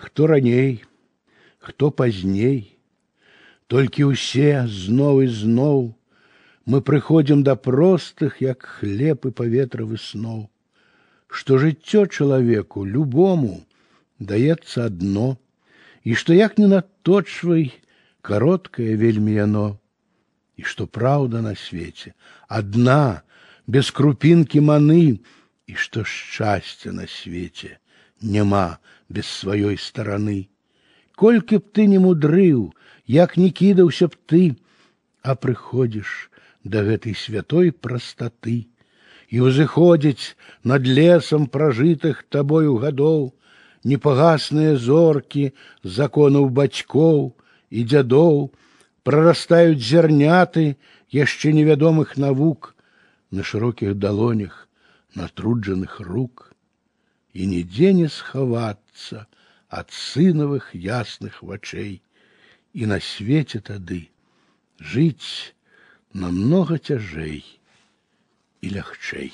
хто раней, хто пазней, толькі ўсе зноў і зноў мы прыходзім да простых, як хлеб і паветравы сноў, што жыццё чалавеку любому даецца адно, і што як не наточвай, кароткае вельмі яно, і што праўда на свеце адна, без крупінкі маны, і што шчасця на свеце няма без сваёй стараны. Колькі б ты не мудрыў, як не кідаўся б ты, а прыходзіш да гэтай святой прастаты і ўзыходзіць над лесам пражытых табою гадоў непагасныя зоркі законаў бацькоў і дзядоў прарастаюць зярняты яшчэ невядомых навук на шырокіх далонях натруджаных рук і нідзе не схавацца ад сынавых ясных вачэй і на свеце тады жыць намного цяжэй і лягчэй.